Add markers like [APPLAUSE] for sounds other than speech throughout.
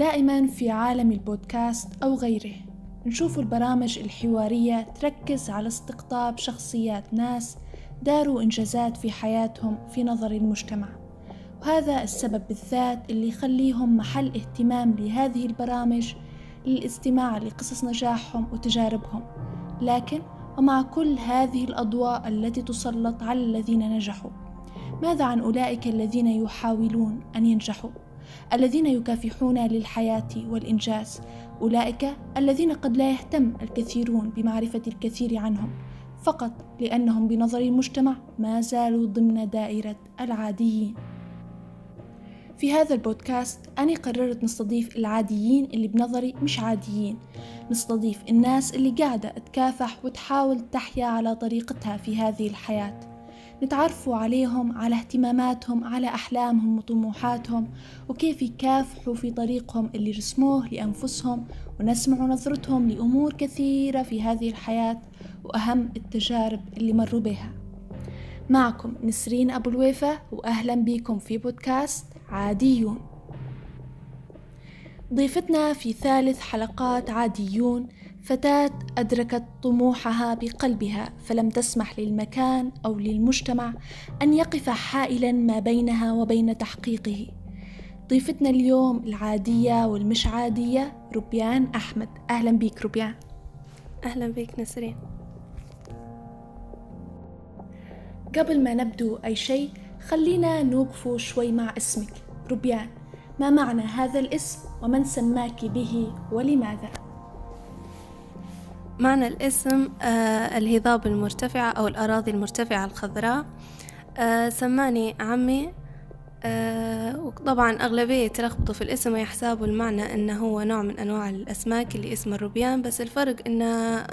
دائما في عالم البودكاست أو غيره. نشوف البرامج الحوارية تركز على استقطاب شخصيات ناس داروا إنجازات في حياتهم في نظر المجتمع. وهذا السبب بالذات اللي يخليهم محل اهتمام لهذه البرامج للاستماع لقصص نجاحهم وتجاربهم. لكن ومع كل هذه الأضواء التي تسلط على الذين نجحوا ماذا عن أولئك الذين يحاولون أن ينجحوا؟ الذين يكافحون للحياة والإنجاز أولئك الذين قد لا يهتم الكثيرون بمعرفة الكثير عنهم فقط لأنهم بنظر المجتمع ما زالوا ضمن دائرة العاديين. في هذا البودكاست أنا قررت نستضيف العاديين اللي بنظري مش عاديين. نستضيف الناس اللي قاعدة تكافح وتحاول تحيا على طريقتها في هذه الحياة. نتعرفوا عليهم على اهتماماتهم على أحلامهم وطموحاتهم وكيف يكافحوا في طريقهم اللي رسموه لأنفسهم ونسمع نظرتهم لأمور كثيرة في هذه الحياة وأهم التجارب اللي مروا بها. معكم نسرين أبو الويفة وأهلا بكم في بودكاست عاديون. ضيفتنا في ثالث حلقات عاديون فتاة أدركت طموحها بقلبها فلم تسمح للمكان أو للمجتمع أن يقف حائلا ما بينها وبين تحقيقه. ضيفتنا اليوم العادية والمش عادية ربيان أحمد. أهلا بيك ربيان أهلا بك نسرين. قبل ما نبدو أي شيء خلينا نوقفوا شوي مع اسمك. ربيان ما معنى هذا الاسم ومن سماك به ولماذا؟ معنى الاسم آه الهضاب المرتفعة أو الأراضي المرتفعة الخضراء. آه سماني عمي. آه وطبعا أغلبية تلخبطوا في الاسم ويحسابوا المعنى أنه هو نوع من أنواع الأسماك اللي اسمه الروبيان. بس الفرق أن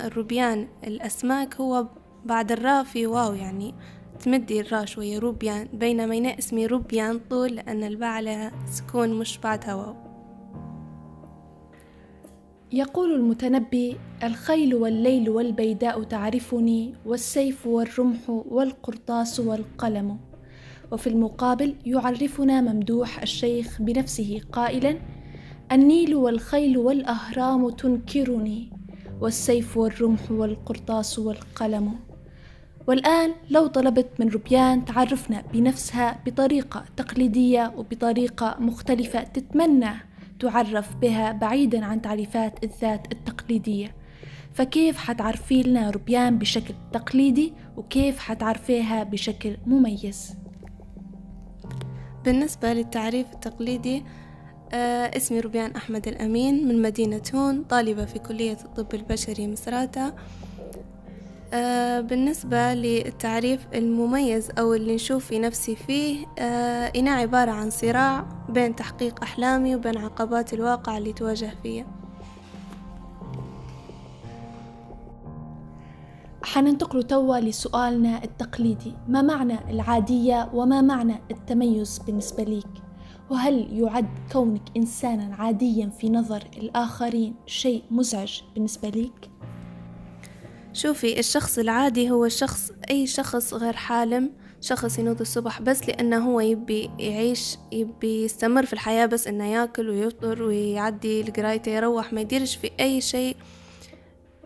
الروبيان الأسماك هو بعد الراء في واو يعني تمدي الراء شوية روبيان. بينما اسمي روبيان طول لأن الباء على سكون مش بعدها واو. يقول المتنبي الخيل والليل والبيداء تعرفني والسيف والرمح والقرطاس والقلم. وفي المقابل يعرفنا ممدوح الشيخ بنفسه قائلا النيل والخيل والأهرام تنكرني والسيف والرمح والقرطاس والقلم. والآن لو طلبت من ربيان تعرفنا بنفسها بطريقة تقليدية وبطريقة مختلفة تتمنى. تعرف بها بعيدا عن تعريفات الذات التقليدية. فكيف حتعرفي لنا ربيان بشكل تقليدي وكيف حتعرفيها بشكل مميز؟ بالنسبة للتعريف التقليدي آه اسمي ربيان أحمد الأمين من مدينة هون طالبة في كلية الطب البشري مصراتة. آه بالنسبة للتعريف المميز أو اللي نشوف في نفسي فيه آه إنها عبارة عن صراع بين تحقيق أحلامي وبين عقبات الواقع اللي تواجه فيها حننتقل توا لسؤالنا التقليدي ما معنى العادية وما معنى التميز بالنسبة ليك وهل يعد كونك إنسانا عاديا في نظر الآخرين شيء مزعج بالنسبة ليك؟ شوفي الشخص العادي هو الشخص أي شخص غير حالم شخص ينوض الصبح بس لأنه هو يبي يعيش يبي يستمر في الحياة بس إنه ياكل ويفطر ويعدي لقرايته يروح ما يديرش في أي شيء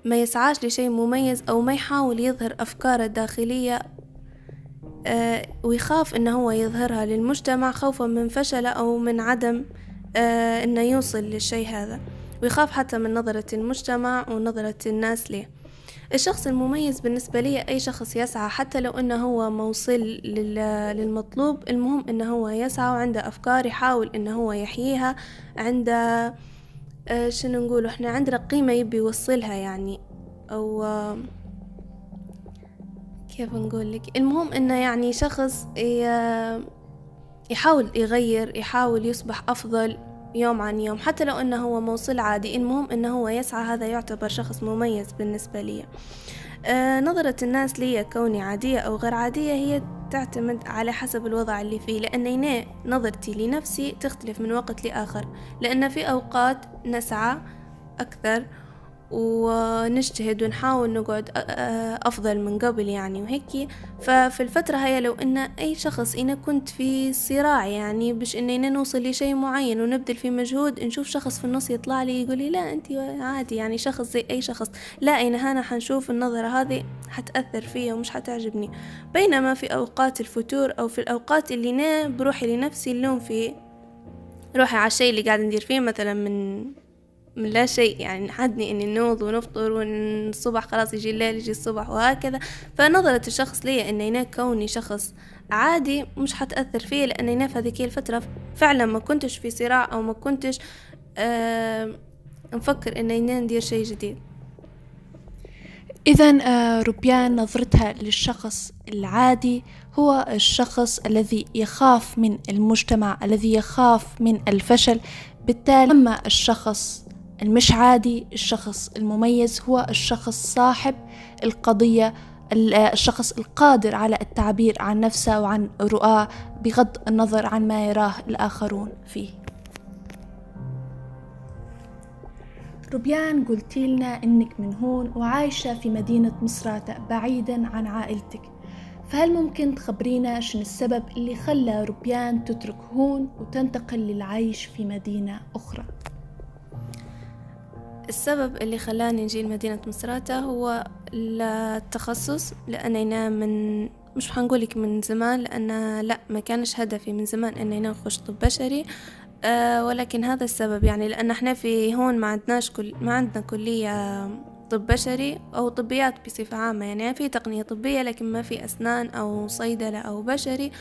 ما يسعاش لشيء مميز أو ما يحاول يظهر أفكاره الداخلية آه ويخاف إنه هو يظهرها للمجتمع خوفا من فشله أو من عدم آه إنه يوصل للشيء هذا. ويخاف حتى من نظرة المجتمع ونظرة الناس ليه. الشخص المميز بالنسبة لي أي شخص يسعى حتى لو أنه هو موصل للمطلوب المهم أنه هو يسعى وعنده أفكار يحاول أنه هو يحييها عنده آه، شنو نقول إحنا عندنا قيمة يبي يوصلها يعني. أو كيف نقول لك؟ المهم أنه يعني شخص يحاول يغير يحاول يصبح أفضل. يوم عن يوم حتى لو أنه هو موصل عادي المهم أنه هو يسعى هذا يعتبر شخص مميز بالنسبة لي. آه نظرة الناس لي كوني عادية أو غير عادية هي تعتمد على حسب الوضع اللي فيه لأن نظرتي لنفسي تختلف من وقت لآخر لأن في أوقات نسعى أكثر ونجتهد ونحاول نقعد أفضل من قبل يعني وهيك ففي الفترة هاي لو إن أي شخص أنا كنت في صراع يعني باش إننا نوصل لشيء معين ونبذل فيه مجهود نشوف شخص في النص يطلع لي يقول لي لا أنت عادي يعني شخص زي أي شخص. لا أنا هنا حنشوف النظرة هذه حتأثر فيا ومش حتعجبني. بينما في أوقات الفتور أو في الأوقات اللي أنا بروحي لنفسي اللوم فيه روحي على الشيء اللي قاعد ندير فيه مثلا من من لا شيء يعني نحدني إني نوض ونفطر والصبح خلاص يجي الليل يجي الصبح وهكذا. فنظرة الشخص لي اني أنا كوني شخص عادي مش حتأثر فيه لاني أنا في هذيك الفترة فعلا ما كنتش في صراع أو ما كنتش آه نفكر اني أنا ندير شيء جديد. إذا آه، ربيان نظرتها للشخص العادي هو الشخص الذي يخاف من المجتمع الذي يخاف من الفشل. بالتالي أما الشخص المش عادي الشخص المميز هو الشخص صاحب القضية الشخص القادر على التعبير عن نفسه وعن رؤاه بغض النظر عن ما يراه الآخرون فيه ربيان قلتي لنا إنك من هون وعايشة في مدينة مصراتة بعيدا عن عائلتك فهل ممكن تخبرينا شنو السبب اللي خلى ربيان تترك هون وتنتقل للعيش في مدينة أخرى؟ السبب اللي خلاني نجي لمدينة مصراتة هو التخصص لأننا من مش حنقولك من زمان لأن لا ما كانش هدفي من زمان أني نخش طب بشري. أه ولكن هذا السبب يعني لأن إحنا في هون ما عندناش كل ما عندنا كلية طب بشري أو طبيات بصفة عامة يعني في تقنية طبية لكن ما في أسنان أو صيدلة أو بشري.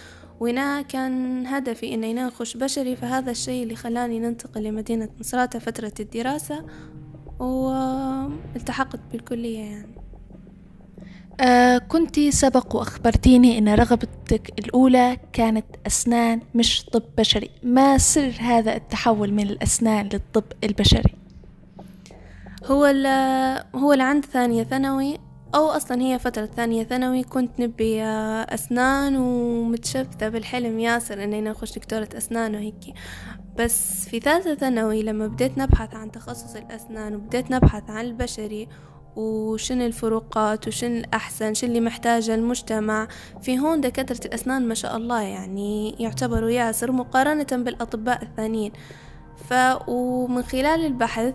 وهنا كان هدفي إني نخش بشري فهذا الشيء اللي خلاني ننتقل لمدينة مصراتة فترة الدراسة. والتحقت بالكلية يعني. آه كنتي سبق وأخبرتيني أن رغبتك الأولى كانت أسنان مش طب بشري. ما سر هذا التحول من الأسنان للطب البشري؟ هو هو لعند ثانية ثانوي. أو أصلا هي فترة ثانية ثانوي كنت نبي أسنان ومتشبثة بالحلم ياسر إني نخش دكتورة أسنان وهيك. بس في ثالثة ثانوي لما بديت نبحث عن تخصص الأسنان وبديت نبحث عن البشري وشن الفروقات وشن الأحسن شن اللي محتاجة المجتمع في هون دكاترة الأسنان ما شاء الله يعني يعتبروا ياسر مقارنة بالأطباء الثانيين. ف ومن خلال البحث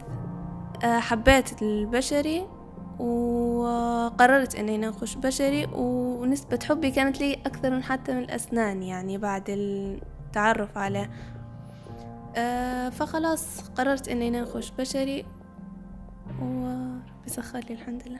آه، حبيت البشري وقررت إني نخش بشري ونسبة حبي كانت لي أكثر من حتى من الأسنان يعني بعد التعرف عليه. آه، فخلاص قررت إني نخش بشري وربي سخر لي الحمد لله.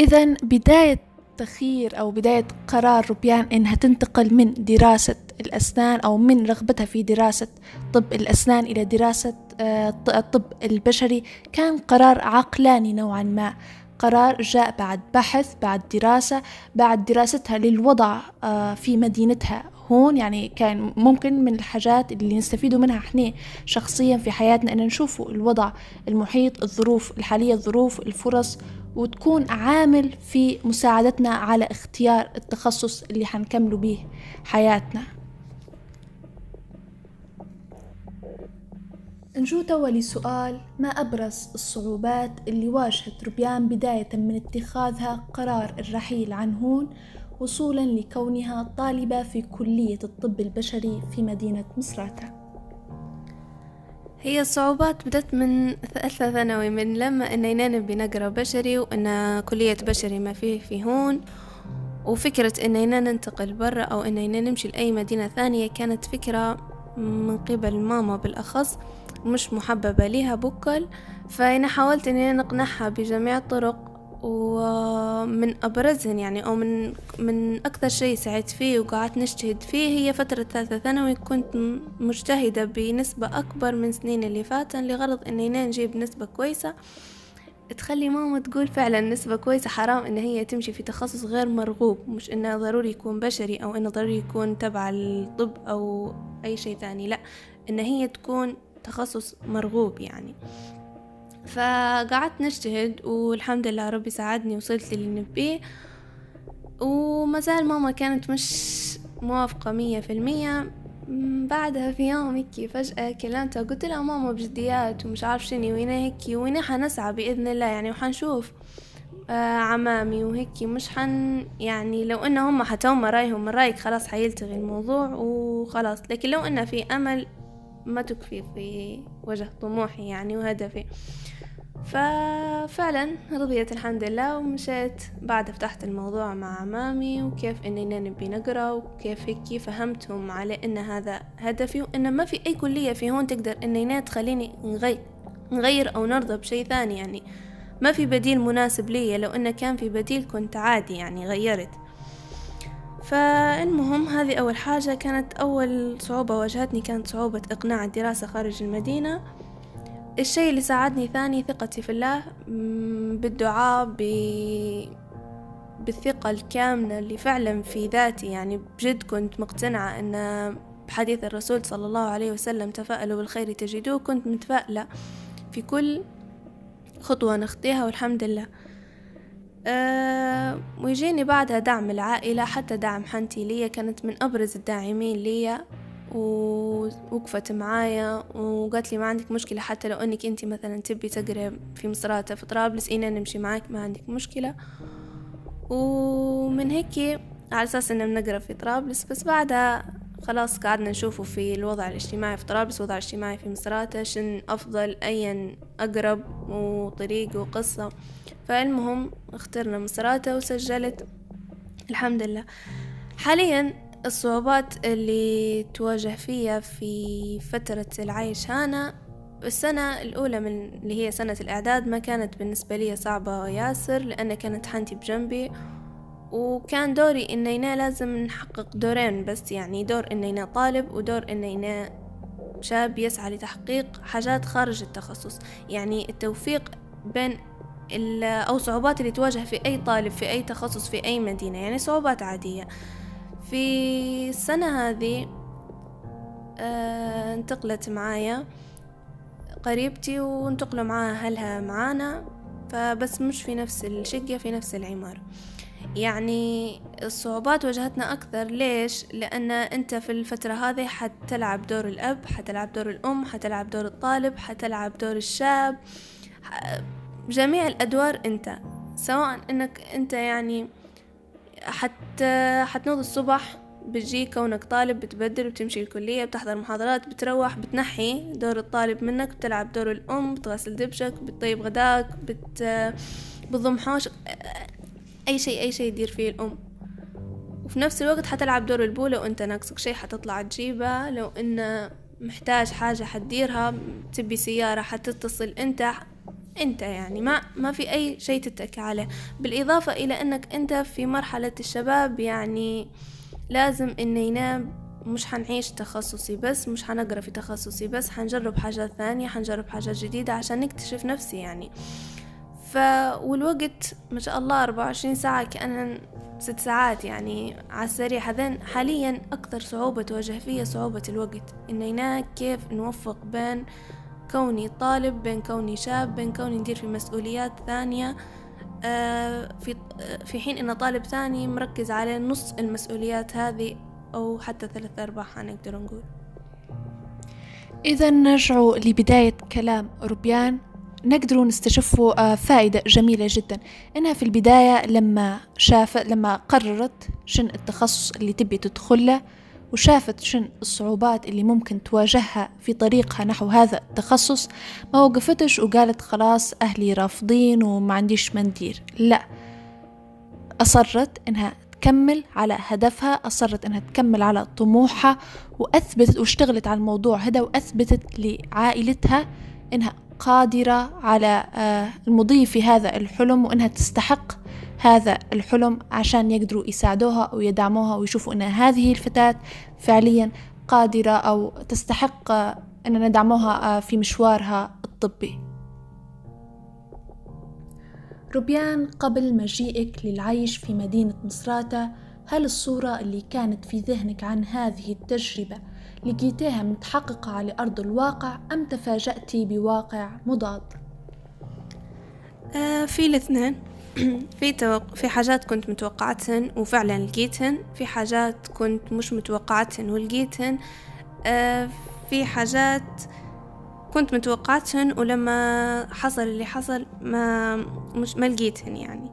اذا بداية تخيير أو بداية قرار ربيان إنها تنتقل من دراسة الأسنان أو من رغبتها في دراسة طب الأسنان إلى دراسة الطب البشري كان قرار عقلاني نوعا ما. قرار جاء بعد بحث بعد دراسة بعد دراستها للوضع آه، في مدينتها. هون يعني كان ممكن من الحاجات اللي نستفيدوا منها إحنا شخصيا في حياتنا إن نشوفوا الوضع المحيط الظروف الحالية الظروف الفرص وتكون عامل في مساعدتنا على اختيار التخصص اللي حنكملوا به حياتنا. نجو توا لسؤال ما أبرز الصعوبات اللي واجهت ربيان بداية من اتخاذها قرار الرحيل عن هون وصولا لكونها طالبة في كلية الطب البشري في مدينة مصراتة؟ هي الصعوبات بدت من ثالثة ثانوي من لما اننا نبي نقرا بشري وأن كلية بشري ما فيه في هون. وفكرة اننا ننتقل برا أو اننا نمشي لأي مدينة ثانية كانت فكرة من قبل ماما بالأخص. مش محببة ليها بكل فأنا حاولت إني نقنعها بجميع الطرق ومن أبرزهن يعني أو من من أكثر شيء سعيت فيه وقعدت نجتهد فيه هي فترة ثالثة ثانوي. كنت مجتهدة بنسبة أكبر من سنين اللي فاتن لغرض إني نجيب نسبة كويسة. تخلي ماما تقول فعلا نسبة كويسة حرام إن هي تمشي في تخصص غير مرغوب مش إنه ضروري يكون بشري أو إنه ضروري يكون تبع الطب أو أي شيء ثاني لا إن هي تكون تخصص مرغوب يعني. فقعدت نجتهد والحمد لله ربي ساعدني وصلت للي نبيه. وما زال ماما كانت مش موافقة مية في المية. بعدها في يوم هيك فجأة كلمتها قلت لها ماما بجديات ومش عارف شني وين هيك وين حنسعى بإذن الله يعني وحنشوف آه عمامي وهيك مش حن يعني لو إن هم حتوما رأيهم من رأيك خلاص حيلتغي الموضوع وخلاص. لكن لو إن في أمل ما تكفي في وجه طموحي يعني وهدفي. ففعلا رضيت الحمد لله ومشيت بعد فتحت الموضوع مع عمامي وكيف اننا نبي نقرأ وكيف هيك فهمتهم على إن هذا هدفي وإن ما في أي كلية في هون تقدر اننا تخليني نغير نغير أو نرضى بشي ثاني يعني. ما في بديل مناسب لي لو انه كان في بديل كنت عادي يعني غيرت. فالمهم هذه أول حاجة. كانت أول صعوبة واجهتني كانت صعوبة إقناع الدراسة خارج المدينة. الشيء اللي ساعدني ثاني ثقتي في الله بالدعاء ب... بالثقة الكاملة اللي فعلا في ذاتي. يعني بجد كنت مقتنعة أن بحديث الرسول صلى الله عليه وسلم تفائلوا بالخير تجدوه. كنت متفائلة في كل خطوة نخطيها والحمد لله. أه ويجيني بعدها دعم العائلة حتى دعم حنتي ليا كانت من أبرز الداعمين ليا. ووقفت معايا وقالت لي ما عندك مشكلة حتى لو إنك انت مثلا تبي تقري في مصراتة في طرابلس إينا نمشي معاك ما عندك مشكلة. ومن هيك على أساس انه بنقرأ في طرابلس بس بعدها خلاص قعدنا نشوفه في الوضع الاجتماعي في طرابلس والوضع الاجتماعي في مصراتة شن أفضل ايا أقرب وطريق وقصة. فالمهم اخترنا مصراتة وسجلت. الحمد لله. حاليا الصعوبات اللي تواجه فيها في فترة العيش هنا السنة الأولى من اللي هي سنة الإعداد ما كانت بالنسبة لي صعبة ياسر لأن كانت حانتي بجنبي. وكان دوري إنينا لازم نحقق دورين بس يعني دور إنينا طالب ودور إنينا شاب يسعى لتحقيق حاجات خارج التخصص. يعني التوفيق بين أو صعوبات اللي تواجه في أي طالب في أي تخصص في أي مدينة يعني صعوبات عادية. في السنة هذه آه انتقلت معايا قريبتي وانتقلوا معاها أهلها معانا فبس مش في نفس الشقة في نفس العمارة. يعني الصعوبات واجهتنا أكثر. ليش؟ لأن أنت في الفترة هذه حتلعب دور الأب حتلعب دور الأم حتلعب دور الطالب حتلعب دور الشاب جميع الأدوار أنت. سواء أنك أنت يعني حتى حتنوض الصبح بتجي كونك طالب بتبدل بتمشي الكلية بتحضر محاضرات بتروح بتنحي دور الطالب منك بتلعب دور الأم بتغسل دبشك بتطيب غداك بت بتضم حوشك أي شيء أي شيء تدير فيه الأم. وفي نفس الوقت حتلعب دور البو لو أنت ناقصك شيء حتطلع تجيبه. لو إنه محتاج حاجة حتديرها تبي سيارة حتتصل أنت أنت يعني ما ما في أي شيء تتكي عليه. بالإضافة إلى إنك أنت في مرحلة الشباب يعني لازم إنه ينام. مش حنعيش تخصصي بس مش حنقرأ في تخصصي بس حنجرب حاجات ثانية حنجرب حاجات جديدة عشان نكتشف نفسي يعني. ف والوقت ما شاء الله أربعة وعشرين ساعة كأنها ست ساعات يعني على السريع. هذين حاليا أكثر صعوبة تواجه فيها صعوبة الوقت. إننا كيف نوفق بين كوني طالب بين كوني شاب بين كوني ندير في مسؤوليات ثانية. آه، في في حين إن طالب ثاني مركز على نص المسؤوليات هذه أو حتى ثلاث ارباعها نقدر نقول. اذا نرجع لبداية كلام روبيان. نقدر نستشفوا آه، فائدة جميلة جدا. إنها في البداية لما شافت لما قررت شن التخصص اللي تبي تدخله وشافت شن الصعوبات اللي ممكن تواجهها في طريقها نحو هذا التخصص ما وقفتش وقالت خلاص أهلي رافضين وما عنديش مندير لا. أصرت إنها تكمل على هدفها أصرت إنها تكمل على طموحها وأثبتت واشتغلت على الموضوع هذا وأثبتت لعائلتها إنها قادرة على آه، المضي في هذا الحلم وإنها تستحق هذا الحلم عشان يقدروا يساعدوها أو يدعموها ويشوفوا أن هذه الفتاة فعليا قادرة أو تستحق أن ندعموها في مشوارها الطبي. روبيان قبل مجيئك للعيش في مدينة مصراتة هل الصورة اللي كانت في ذهنك عن هذه التجربة لقيتيها متحققة على أرض الواقع أم تفاجأتي بواقع مضاد؟ آه في الاثنين. [CLEARS THROAT] في توق... في حاجات كنت متوقعتهن وفعلا لقيتهن في حاجات كنت مش متوقعتهن ولقيتهن. آه، في حاجات كنت متوقعتهن ولما حصل اللي حصل ما مش ما لقيتهن يعني.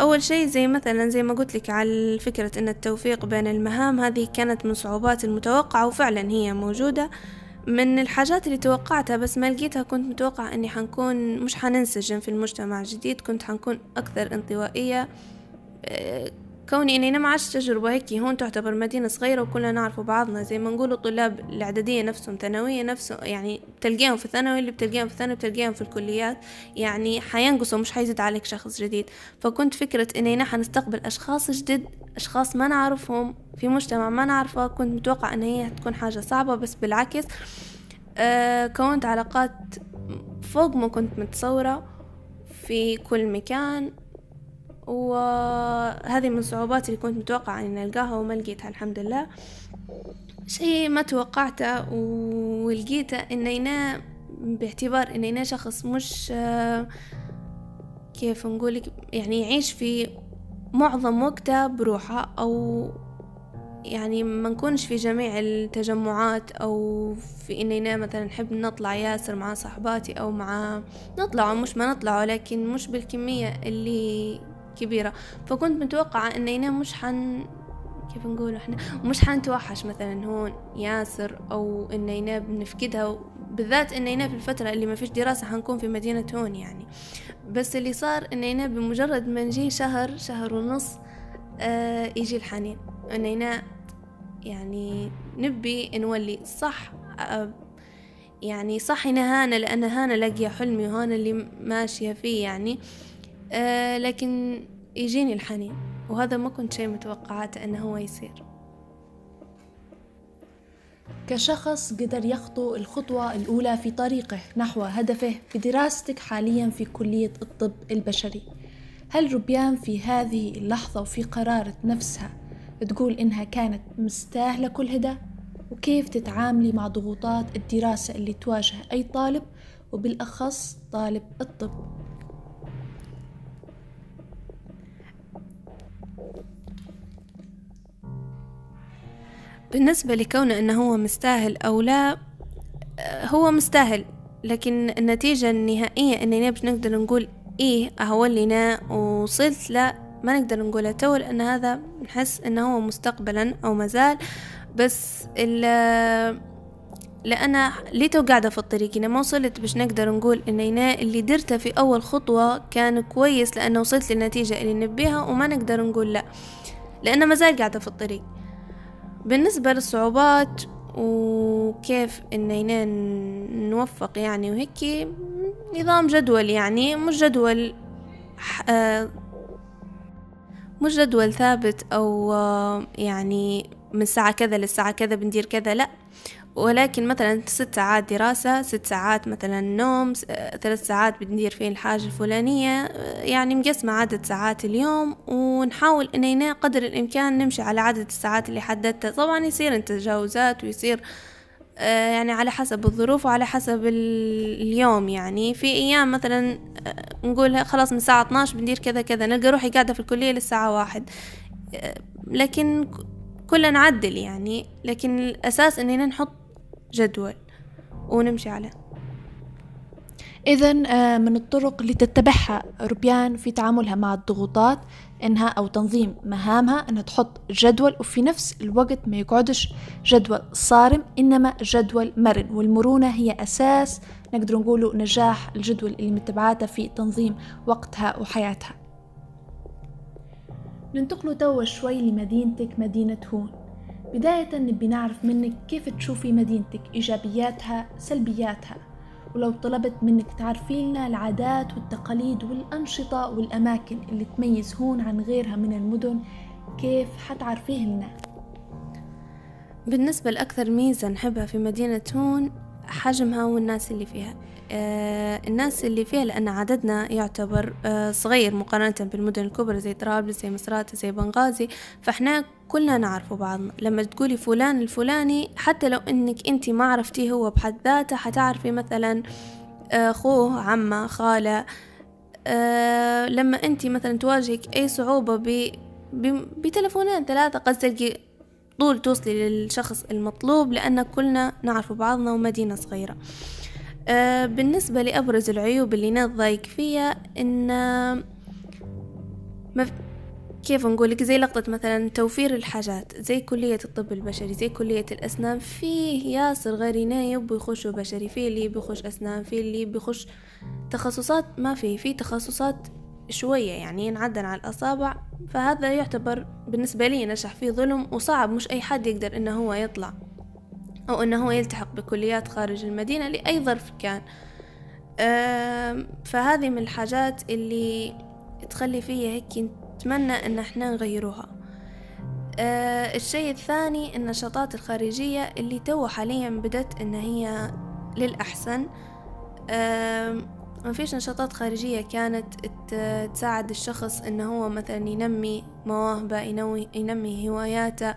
أول شيء زي مثلا زي ما قلت لك على فكرة أن التوفيق بين المهام هذه كانت من صعوبات المتوقعة وفعلا هي موجودة. من الحاجات اللي توقعتها بس ما لقيتها كنت متوقعة أني حنكون مش حننسجم في المجتمع الجديد كنت حنكون أكثر انطوائية. كوني إني أنا ما عشت تجربة هيك هون تعتبر مدينة صغيرة وكلنا نعرف بعضنا. زي ما نقول الطلاب الإعدادية نفسهم ثانوية نفسه يعني بتلقيهم في الثانوي اللي بتلقيهم في الثانوي بتلقيهم في الكليات. يعني حينقصوا مش حيزيد عليك شخص جديد. فكنت فكرة إني نحن نستقبل أشخاص جدد أشخاص ما نعرفهم في مجتمع ما نعرفه. كنت متوقع إن هي تكون حاجة صعبة بس بالعكس آه كونت علاقات فوق ما كنت متصورة في كل مكان. وهذه من الصعوبات اللي كنت متوقعة إني ألقاها وما لقيتها الحمد لله. شيء ما توقعته ولقيته إن أنا باعتبار إن أنا شخص مش كيف نقولك يعني يعيش في معظم وقته بروحه أو يعني ما نكونش في جميع التجمعات أو في اننا مثلا نحب نطلع ياسر مع صحباتي أو مع نطلع مش ما نطلع لكن مش بالكمية اللي كبيرة. فكنت متوقعة إن أنا مش حن كيف نقول إحنا؟ مش حنتوحش مثلا هون ياسر أو اننا بنفقدها بالذات اننا في الفترة اللي ما فيش دراسة حنكون في مدينة هون يعني. بس اللي صار اننا بمجرد ما نجي شهر شهر ونص آه يجي الحنين. اننا يعني نبي نولي صح آه يعني صح هنا هانا لأن هانا لاقية حلمي وهانا اللي ماشية فيه يعني. آه لكن يجيني الحنين وهذا ما كنت شيء متوقعاته أنه هو يصير. كشخص قدر يخطو الخطوة الأولى في طريقه نحو هدفه بدراستك حاليا في كلية الطب البشري. هل ربيان في هذه اللحظة وفي قرارة نفسها تقول إنها كانت مستاهلة كل هدا وكيف تتعاملي مع ضغوطات الدراسة اللي تواجه أي طالب وبالأخص طالب الطب؟ بالنسبة لكونه أنه هو مستاهل أو لا هو مستاهل. لكن النتيجة النهائية أننا باش نقدر نقول إيه أهولنا وصلت لا ما نقدر نقولها تو لأن هذا نحس أنه هو مستقبلا أو مازال بس لأن ليتو قاعدة في الطريق أنا ما وصلت باش نقدر نقول إن أنا اللي درته في أول خطوة كان كويس لأنه وصلت للنتيجة اللي نبيها وما نقدر نقول لا. لأن مازال قاعدة في الطريق. بالنسبة للصعوبات وكيف إننا نوفق يعني وهيك نظام جدول يعني مش جدول آه، مش جدول ثابت أو آه، يعني من الساعة كذا للساعة كذا بندير كذا لأ. ولكن مثلا ست ساعات دراسة ست ساعات مثلا نوم ثلاث ساعات بندير فيه الحاجة الفلانية يعني مقسمة عدد ساعات اليوم ونحاول اننا قدر الإمكان نمشي على عدد الساعات اللي حددتها. طبعا يصير تجاوزات ويصير يعني على حسب الظروف وعلى حسب اليوم. يعني في أيام مثلا نقول خلاص من الساعة 12 بندير كذا كذا نلقى روحي قاعدة في الكلية للساعة واحد. لكن كلنا نعدل يعني. لكن الأساس إننا نحط جدول. ونمشي عليه. إذا آه، من الطرق اللي تتبعها ربيان في تعاملها مع الضغوطات إنها أو تنظيم مهامها إنها تحط جدول وفي نفس الوقت ما يقعدش جدول صارم إنما جدول مرن. والمرونة هي أساس نقدر نقوله نجاح الجدول اللي متبعاته في تنظيم وقتها وحياتها. ننتقلوا توا شوي لمدينتك مدينة هون. بداية نبي نعرف منك كيف تشوفي مدينتك إيجابياتها سلبياتها. ولو طلبت منك تعرفي لنا العادات والتقاليد والأنشطة والأماكن اللي تميز هون عن غيرها من المدن كيف حتعرفيه لنا؟ بالنسبة لأكثر ميزة نحبها في مدينة هون حجمها والناس اللي فيها. الناس اللي فيها لأن عددنا يعتبر آه صغير مقارنة بالمدن الكبرى زي طرابلس زي مصراتة زي بنغازي. فإحنا كلنا نعرف بعضنا لما تقولي فلان الفلاني حتى لو إنك أنت ما عرفتيه هو بحد ذاته حتعرفي مثلا آه، أخوه عمه خالة. آه لما أنت مثلا تواجهك أي صعوبة ب بتلفونين ثلاثة قد تلقي طول توصلي للشخص المطلوب لأن كلنا نعرف بعضنا ومدينة صغيرة. أه بالنسبة لأبرز العيوب اللي نضايق فيها إن ما كيف نقولك زي لقطة مثلا توفير الحاجات زي كلية الطب البشري زي كلية الأسنان فيه ياسر غيرنا يبوا يخشوا بشري في اللي بيخش أسنان في اللي بيخش تخصصات ما في في تخصصات شوية يعني ينعدن على الأصابع فهذا يعتبر بالنسبة لي نشح فيه ظلم وصعب مش أي حد يقدر إنه هو يطلع. أو هو يلتحق بكليات خارج المدينة لأي ظرف كان. فهذه من الحاجات اللي تخلي فيا هيك نتمنى إن إحنا نغيروها. أه الشيء الثاني النشاطات الخارجية اللي تو حاليا بدت إن هي للأحسن. ما فيش نشاطات خارجية كانت تساعد الشخص إنه هو مثلا ينمي مواهبه ينمي هواياته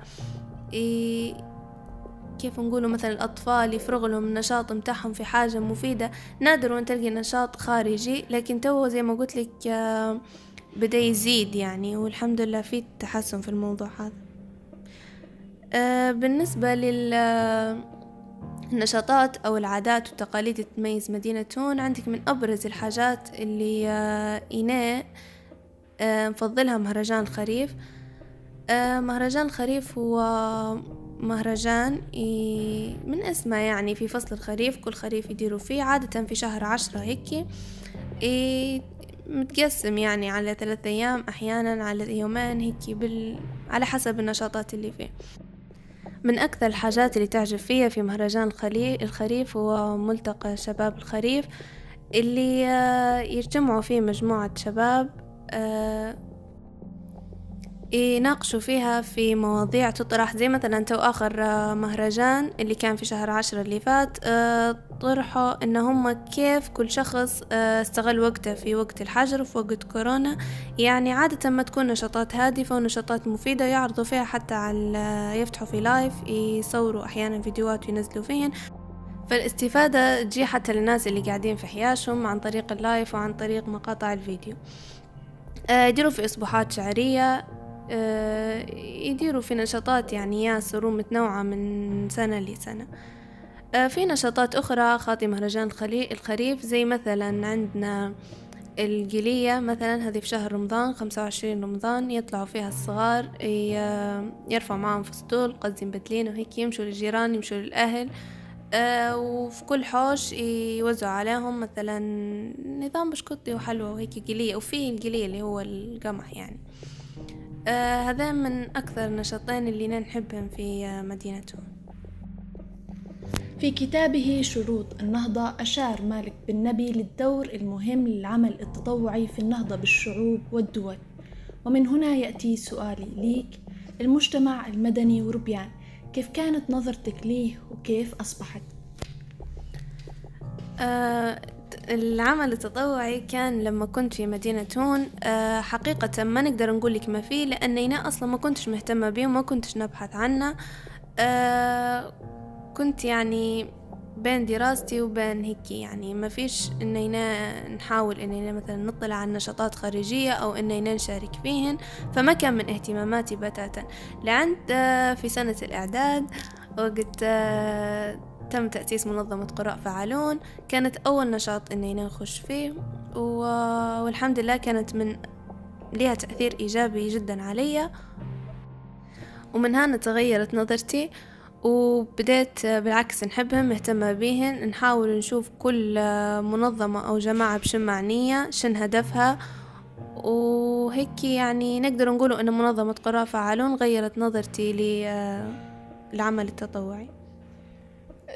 كيف نقولوا مثلا الأطفال يفرغ لهم النشاط متاعهم في حاجة مفيدة. نادر وان تلقي نشاط خارجي لكن تو زي ما قلت لك آه بدأ يزيد يعني والحمد لله في تحسن في الموضوع هذا. آه بالنسبة لل النشاطات أو العادات والتقاليد تميز مدينة هون عندك من أبرز الحاجات اللي آه آه نفضلها مهرجان الخريف. آه مهرجان الخريف هو مهرجان من اسمه يعني في فصل الخريف كل خريف يديروا فيه عادة في شهر عشرة هيك متقسم يعني على ثلاثة أيام أحيانا على يومين هيك بال... على حسب النشاطات اللي فيه من أكثر الحاجات اللي تعجب فيها في مهرجان. الخريف هو ملتقى شباب الخريف اللي يجتمعوا فيه مجموعة شباب يناقشوا فيها في مواضيع تطرح زي مثلا تو آخر آه، مهرجان اللي كان في شهر عشرة اللي فات آه، طرحوا إن هم كيف كل شخص آه، استغل وقته في وقت الحجر وفي وقت كورونا. يعني عادة ما تكون نشاطات هادفة ونشاطات مفيدة يعرضوا فيها حتى على يفتحوا في live يصوروا أحيانا فيديوهات وينزلوا فيهن. فالاستفادة تجي حتى للناس اللي قاعدين في حياشهم عن طريق ال live وعن طريق مقاطع الفيديو. يديروا في أسبوعات شعرية يديروا في نشاطات يعني ياسر ومتنوعة من سنة لسنة. آه، في نشاطات أخرى خاطي مهرجان الخريف زي مثلا عندنا القلية مثلا هذه في شهر رمضان خمسة وعشرين رمضان يطلعوا فيها الصغار يرفعوا معهم فستول قصدي مبدلين وهيك يمشوا للجيران يمشوا للأهل. آه وفي كل حوش يوزعوا عليهم مثلا نظام بشكوتي وحلوى وهيك قلية وفي القلية اللي هو القمح يعني. آه هذا من أكثر النشاطين اللي نحبهم في آه مدينتهم في كتابه شروط النهضة أشار مالك بن نبي للدور المهم للعمل التطوعي في النهضة بالشعوب والدول ومن هنا يأتي سؤالي ليك المجتمع المدني وربيان كيف كانت نظرتك ليه وكيف أصبحت؟ آه العمل التطوعي كان لما كنت في مدينة هون آه، حقيقة ما نقدر نقول لك ما فيه لأني أصلا ما كنتش مهتمة به وما كنتش نبحث عنه. آه، كنت يعني بين دراستي وبين هيك يعني ما فيش اننا نحاول اننا مثلا نطلع على نشاطات خارجية أو اننا نشارك فيهن فما كان من اهتماماتي بتاتا. لعند آه، في سنة الإعداد وقت تم تأسيس منظمة قراء فعالون. كانت أول نشاط إني نخش فيه والحمد لله كانت من لها تأثير إيجابي جدا علي. ومن هنا تغيرت نظرتي وبديت بالعكس نحبهم مهتمة بيهن نحاول نشوف كل منظمة أو جماعة بشن معنية شن هدفها. وهيك يعني نقدر نقوله أن منظمة قراء فعالون غيرت نظرتي للعمل التطوعي.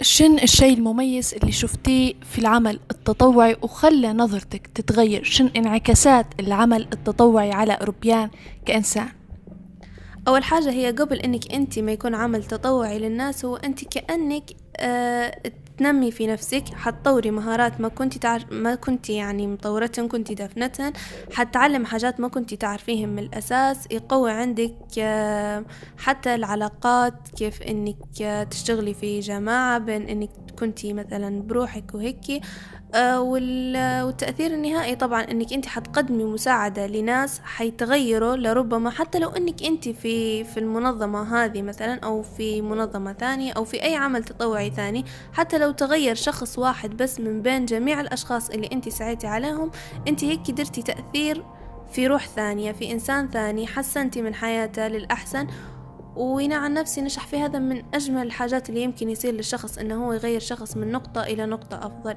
شن الشيء المميز اللي شفتيه في العمل التطوعي وخلى نظرتك تتغير؟ شن انعكاسات العمل التطوعي على أوروبيان كإنسان؟ أول حاجة هي قبل إنك أنت ما يكون عمل تطوعي للناس هو أنت كأنك آه تنمي في نفسك حتطوري مهارات ما كنت تعرف ما كنت يعني مطورتهم كنت دافنتهن حتعلم حاجات ما كنت تعرفيهم. من الأساس يقوي عندك آه، حتى العلاقات كيف إنك آه، تشتغلي في جماعة بين إنك كنتي مثلا بروحك وهيك. آه، والتأثير النهائي طبعا إنك أنت حتقدمي مساعدة لناس حيتغيروا لربما حتى لو إنك أنت في في المنظمة هذه مثلا أو في منظمة ثانية أو في أي عمل تطوعي ثاني حتى لو تغير شخص واحد بس من بين جميع الأشخاص اللي أنت سعيتي عليهم أنت هيك قدرتي تأثير في روح ثانية في إنسان ثاني حسنتي من حياته للأحسن. وأنا عن نفسي نشح في هذا من أجمل الحاجات اللي يمكن يصير للشخص إنه هو يغير شخص من نقطة إلى نقطة أفضل.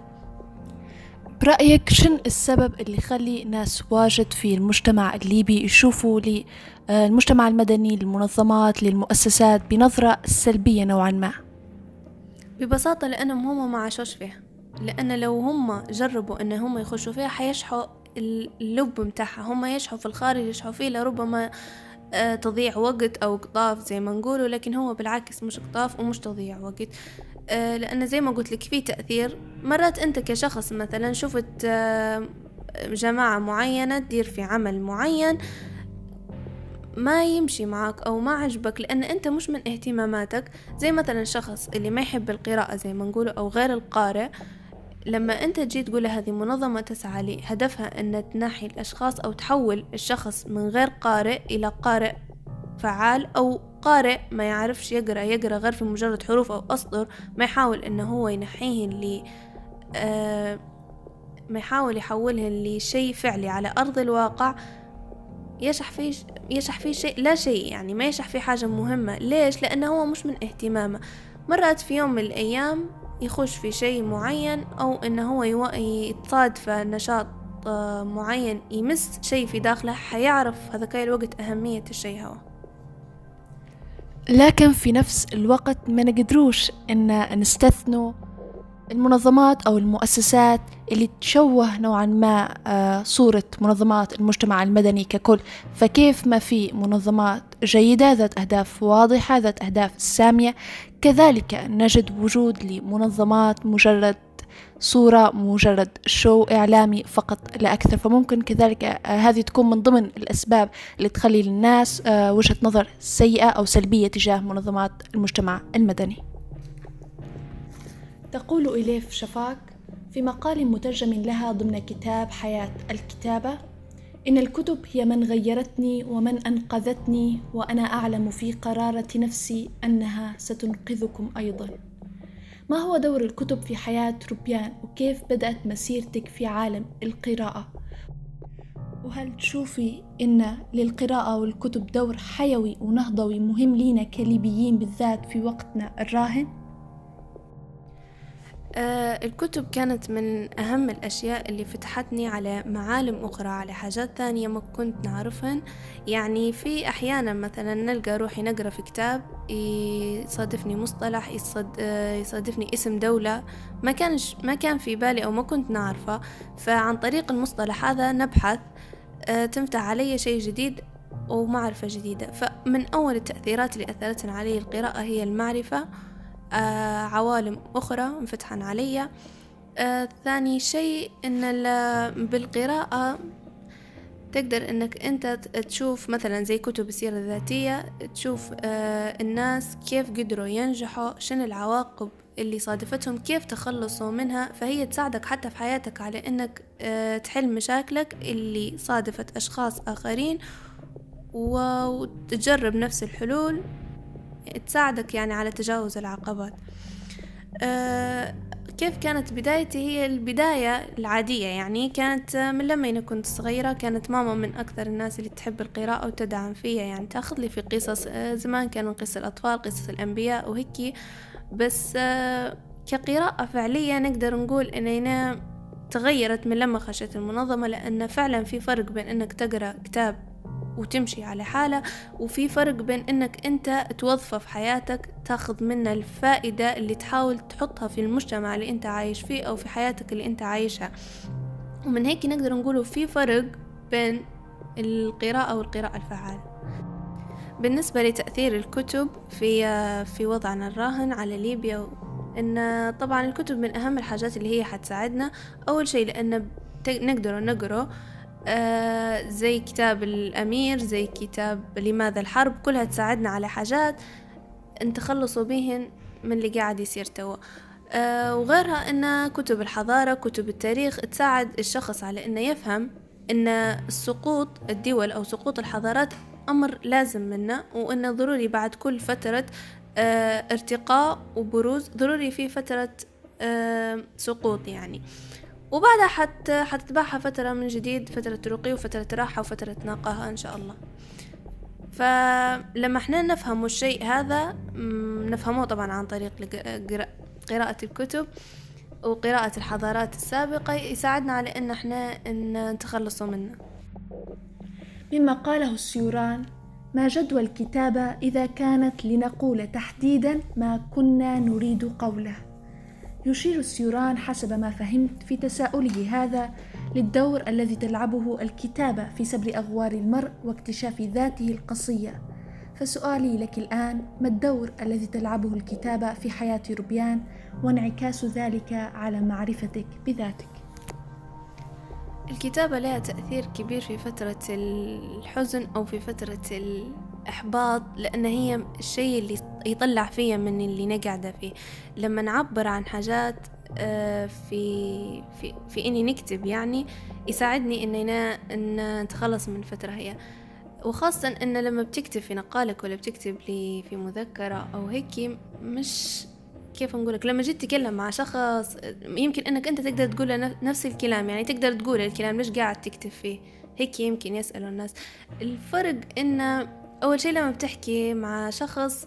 برأيك شن السبب اللي يخلي ناس واجد في المجتمع الليبي يشوفوا للمجتمع المدني للمنظمات للمؤسسات بنظرة سلبية نوعا ما؟ ببساطة لأنهم هم ما عاشوش فيها. لأن لو هم جربوا أن هم يخشوا فيها حيشحوا اللب متاعها هم يشحوا في الخارج يشحوا فيه لربما آه، تضيع وقت أو قطاف زي ما نقولوا. لكن هو بالعكس مش قطاف ومش تضييع وقت. آه، لأن زي ما قلت لك في تأثير. مرات أنت كشخص مثلا شفت آه، جماعة معينة تدير في عمل معين ما يمشي معك أو ما عجبك لأن أنت مش من اهتماماتك. زي مثلا شخص اللي ما يحب القراءة زي ما نقوله أو غير القارئ لما أنت تجي تقول هذه منظمة تسعى لهدفها أن تنحي الأشخاص أو تحول الشخص من غير قارئ إلى قارئ فعال أو قارئ ما يعرفش يقرأ يقرأ غير في مجرد حروف أو أسطر ما يحاول إنه هو ينحيه اللي آه ما يحاول يحولهن لشيء فعلي على أرض الواقع. يشح فيه يشح فيه شيء لا شيء يعني ما يشح فيه حاجة مهمة. ليش؟ لأنه هو مش من اهتمامه. مرات في يوم من الأيام يخش في شيء معين أو إنه هو يتصادف نشاط آه، معين يمس شيء في داخله حيعرف هذاك الوقت أهمية الشيء هو. لكن في نفس الوقت ما نقدروش إن نستثنوا المنظمات أو المؤسسات اللي تشوه نوعا ما آه، صورة منظمات المجتمع المدني ككل. فكيف ما في منظمات جيدة ذات أهداف واضحة ذات أهداف سامية كذلك نجد وجود لمنظمات مجرد صورة مجرد شو إعلامي فقط لا أكثر. فممكن كذلك آه، هذه تكون من ضمن الأسباب اللي تخلي للناس آه، وجهة نظر سيئة أو سلبية تجاه منظمات المجتمع المدني. تقول إليف شفاك في مقال مترجم لها ضمن كتاب حياة الكتابة إن الكتب هي من غيرتني ومن أنقذتني وأنا أعلم في قرارة نفسي أنها ستنقذكم أيضا. ما هو دور الكتب في حياة روبيان؟ وكيف بدأت مسيرتك في عالم القراءة؟ وهل تشوفي إن للقراءة والكتب دور حيوي ونهضوي مهم لينا كليبيين بالذات في وقتنا الراهن؟ آه الكتب كانت من أهم الأشياء اللي فتحتني على معالم أخرى على حاجات ثانية ما كنت نعرفهن. يعني في أحيانا مثلا نلقى روحي نقرأ في كتاب يصادفني مصطلح يصد آه يصادفني اسم دولة ما كانش ما كان في بالي أو ما كنت نعرفه. فعن طريق المصطلح هذا نبحث آه تمتع علي شيء جديد ومعرفة جديدة. فمن أول التأثيرات اللي أثرتنا علي القراءة هي المعرفة آه عوالم أخرى انفتحن علي. آه ثاني شيء إن بالقراءة تقدر إنك أنت تشوف مثلا زي كتب السيرة الذاتية تشوف آه الناس كيف قدروا ينجحوا شنو العواقب اللي صادفتهم كيف تخلصوا منها. فهي تساعدك حتى في حياتك على إنك آه تحل مشاكلك اللي صادفت أشخاص آخرين وتجرب نفس الحلول. تساعدك يعني على تجاوز العقبات. أه كيف كانت بدايتي؟ هي البداية العادية يعني كانت من لما أنا كنت صغيرة كانت ماما من أكثر الناس اللي تحب القراءة وتدعم فيها يعني تأخذ لي في قصص أه زمان كانوا قصص الأطفال قصص الأنبياء وهيك. بس أه كقراءة فعلية نقدر نقول أننا تغيرت من لما خشيت المنظمة لأن فعلا في فرق بين أنك تقرأ كتاب وتمشي على حالة وفي فرق بين إنك أنت توظفة في حياتك تاخذ منه الفائدة اللي تحاول تحطها في المجتمع اللي أنت عايش فيه أو في حياتك اللي أنت عايشها. ومن هيك نقدر نقوله في فرق بين القراءة والقراءة الفعالة. بالنسبة لتأثير الكتب في في وضعنا الراهن على ليبيا إن طبعا الكتب من أهم الحاجات اللي هي حتساعدنا. أول شيء لأن نقدر نقرأ آه زي كتاب الأمير زي كتاب لماذا الحرب كلها تساعدنا على حاجات نتخلصوا بهن من اللي قاعد يصير توا. آه، وغيرها أن كتب الحضارة كتب التاريخ تساعد الشخص على أنه يفهم أن السقوط الدول أو سقوط الحضارات أمر لازم منا وأنه ضروري بعد كل فترة آه، ارتقاء وبروز ضروري في فترة سقوط يعني. وبعدها حت حتتبعها فترة من جديد فترة رقي وفترة راحة وفترة نقاهة إن شاء الله. فلما إحنا نفهم الشيء هذا نفهمه طبعا عن طريق قراءة الكتب وقراءة الحضارات السابقة يساعدنا على إن إحنا نتخلصوا منه مما قاله السيوران ما جدوى الكتابة إذا كانت لنقول تحديدا ما كنا نريد قوله. يشير السيوران حسب ما فهمت في تساؤله هذا للدور الذي تلعبه الكتابة في سبر أغوار المرء واكتشاف ذاته القصية. فسؤالي لك الآن ما الدور الذي تلعبه الكتابة في حياة ربيان وانعكاس ذلك على معرفتك بذاتك؟ الكتابة لها تأثير كبير في فترة الحزن أو في فترة الإحباط لأن هي الشيء اللي يطلع فيا من اللي أنا قاعدة فيه. لما نعبر عن حاجات آه، في في في إني نكتب يعني يساعدني إني أنا إن نتخلص من الفترة هي. وخاصة إن لما بتكتب في نقالك ولا بتكتب لي في مذكرة أو هيك مش كيف نقولك لما جيت تتكلم مع شخص يمكن إنك أنت تقدر تقول نفس الكلام يعني تقدر تقول الكلام مش قاعد تكتب فيه؟ هيك يمكن يسألوا الناس. الفرق إن أول شيء لما بتحكي مع شخص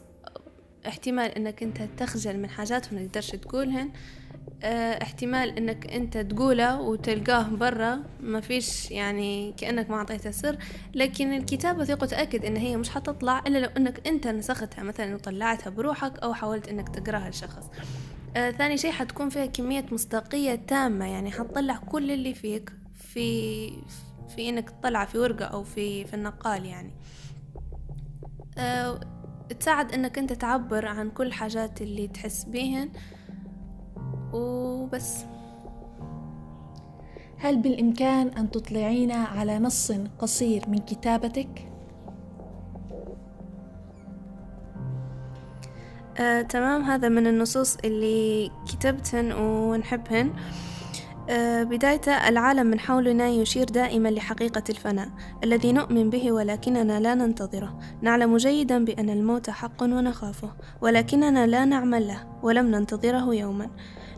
احتمال إنك أنت تخجل من حاجات وما تقدرش تقولهن. آه احتمال إنك أنت تقوله وتلقاه برا. ما فيش يعني كأنك ما أعطيته سر. لكن الكتابة ثق وتأكد إن هي مش حتطلع إلا لو إنك أنت نسختها مثلا وطلعتها بروحك أو حاولت إنك تقراها لشخص. آه ثاني شيء حتكون فيها كمية مصداقية تامة. يعني حتطلع كل اللي فيك في في إنك تطلع في ورقة أو في في النقال يعني. آه تساعد إنك أنت تعبر عن كل حاجات اللي تحس بيهن. وبس. هل بالإمكان أن تطلعينا على نص قصير من كتابتك؟ آه، تمام. هذا من النصوص اللي كتبتهن ونحبهن. آه، بداية العالم من حولنا يشير دائما لحقيقة الفناء الذي نؤمن به ولكننا لا ننتظره. نعلم جيدا بأن الموت حق ونخافه ولكننا لا نعمل له ولم ننتظره يوما.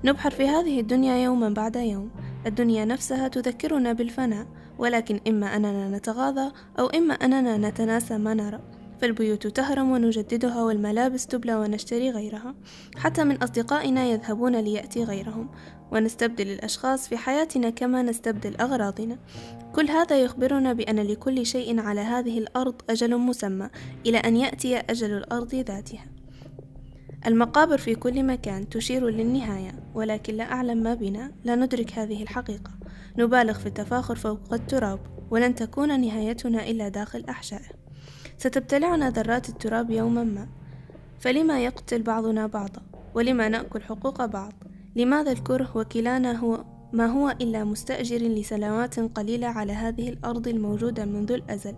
نبحر في هذه الدنيا يوما بعد يوم. الدنيا نفسها تذكرنا بالفناء ولكن إما أننا نتغاضى أو إما أننا نتناسى ما نرى. فالبيوت تهرم ونجددها والملابس تبلى ونشتري غيرها. حتى من أصدقائنا يذهبون ليأتي غيرهم. ونستبدل الأشخاص في حياتنا كما نستبدل أغراضنا. كل هذا يخبرنا بأن لكل شيء على هذه الأرض أجل مسمى إلى أن يأتي أجل الأرض ذاتها. المقابر في كل مكان تشير للنهاية ولكن لا أعلم ما بنا. لا ندرك هذه الحقيقة. نبالغ في التفاخر فوق التراب ولن تكون نهايتنا إلا داخل أحشائه. ستبتلعنا ذرات التراب يوما ما. فلما يقتل بعضنا بعضا؟ ولما نأكل حقوق بعض؟ لماذا الكره وكلانا هو ما هو إلا مستأجر لسنوات قليلة على هذه الأرض الموجودة منذ الأزل؟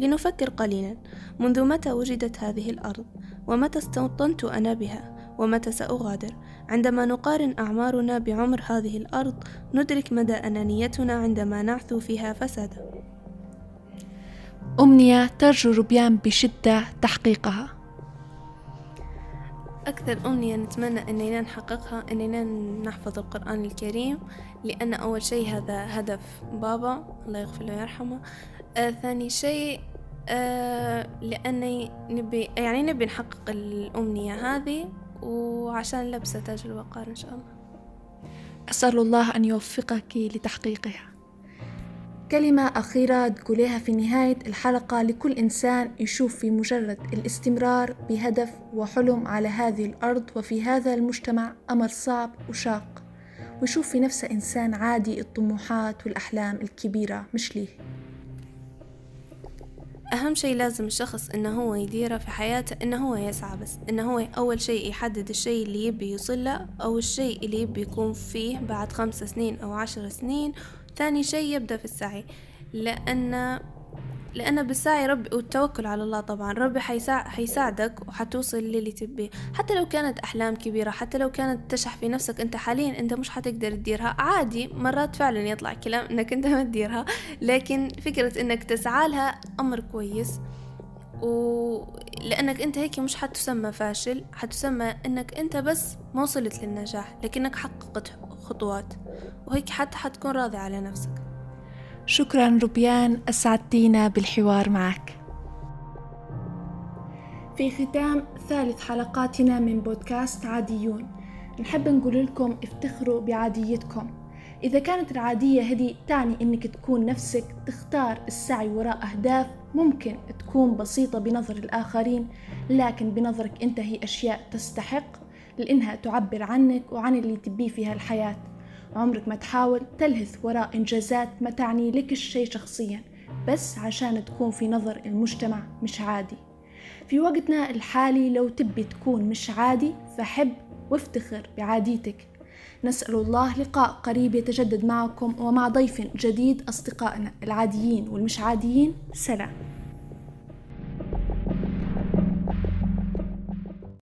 لنفكر قليلا. منذ متى وجدت هذه الأرض؟ ومتى استوطنت أنا بها؟ ومتى سأغادر؟ عندما نقارن أعمارنا بعمر هذه الأرض ندرك مدى أنانيتنا عندما نعثو فيها فسادا. أمنية ترجو ربيان بشدة تحقيقها. أكثر أمنية نتمنى أننا نحققها أننا نحفظ القرآن الكريم لأن أول شيء هذا هدف بابا الله يغفر له ويرحمه. آه ثاني شيء آه لأني نبي يعني نبي نحقق الأمنية هذه وعشان لبسة تاج الوقار إن شاء الله. أسأل الله أن يوفقك لتحقيقها. كلمة أخيرة تقوليها في نهاية الحلقة لكل إنسان يشوف في مجرد الاستمرار بهدف وحلم على هذه الأرض وفي هذا المجتمع أمر صعب وشاق. ويشوف في نفسه إنسان عادي الطموحات والأحلام الكبيرة مش ليه؟ أهم شيء لازم الشخص إنه هو يديره في حياته إنه هو يسعى بس إنه هو أول شيء يحدد الشيء اللي يبي يوصل له أو الشيء اللي يبي يكون فيه بعد خمس سنين أو عشر سنين ثاني شيء يبدأ في السعي. لأن لأن بالسعي ربي والتوكل على الله طبعا. ربي حيساع حيساعدك وحتوصل للي تبيه. حتى لو كانت أحلام كبيرة حتى لو كانت تشح في نفسك أنت حاليا أنت مش حتقدر تديرها. عادي مرات فعلا يطلع كلام أنك أنت ما تديرها. لكن فكرة أنك تسعى لها أمر كويس. ولأنك أنت هيك مش حتسمى فاشل. حتسمى أنك أنت بس ما وصلت للنجاح لكنك حققت خطوات. وهيك حتى حتكون راضي على نفسك. شكرا ربيان أسعدتينا بالحوار معك. في ختام ثالث حلقاتنا من بودكاست عاديون. نحب نقول لكم افتخروا بعاديتكم. إذا كانت العادية هذه تعني إنك تكون نفسك تختار السعي وراء أهداف ممكن تكون بسيطة بنظر الآخرين لكن بنظرك أنت هي أشياء تستحق. لأنها تعبر عنك وعن اللي تبيه في هالحياة. عمرك ما تحاول تلهث وراء إنجازات ما تعني لك الشيء شخصيا بس عشان تكون في نظر المجتمع مش عادي. في وقتنا الحالي لو تبي تكون مش عادي فحب وافتخر بعاديتك. نسأل الله لقاء قريب يتجدد معكم ومع ضيف جديد أصدقائنا العاديين والمش عاديين سلام.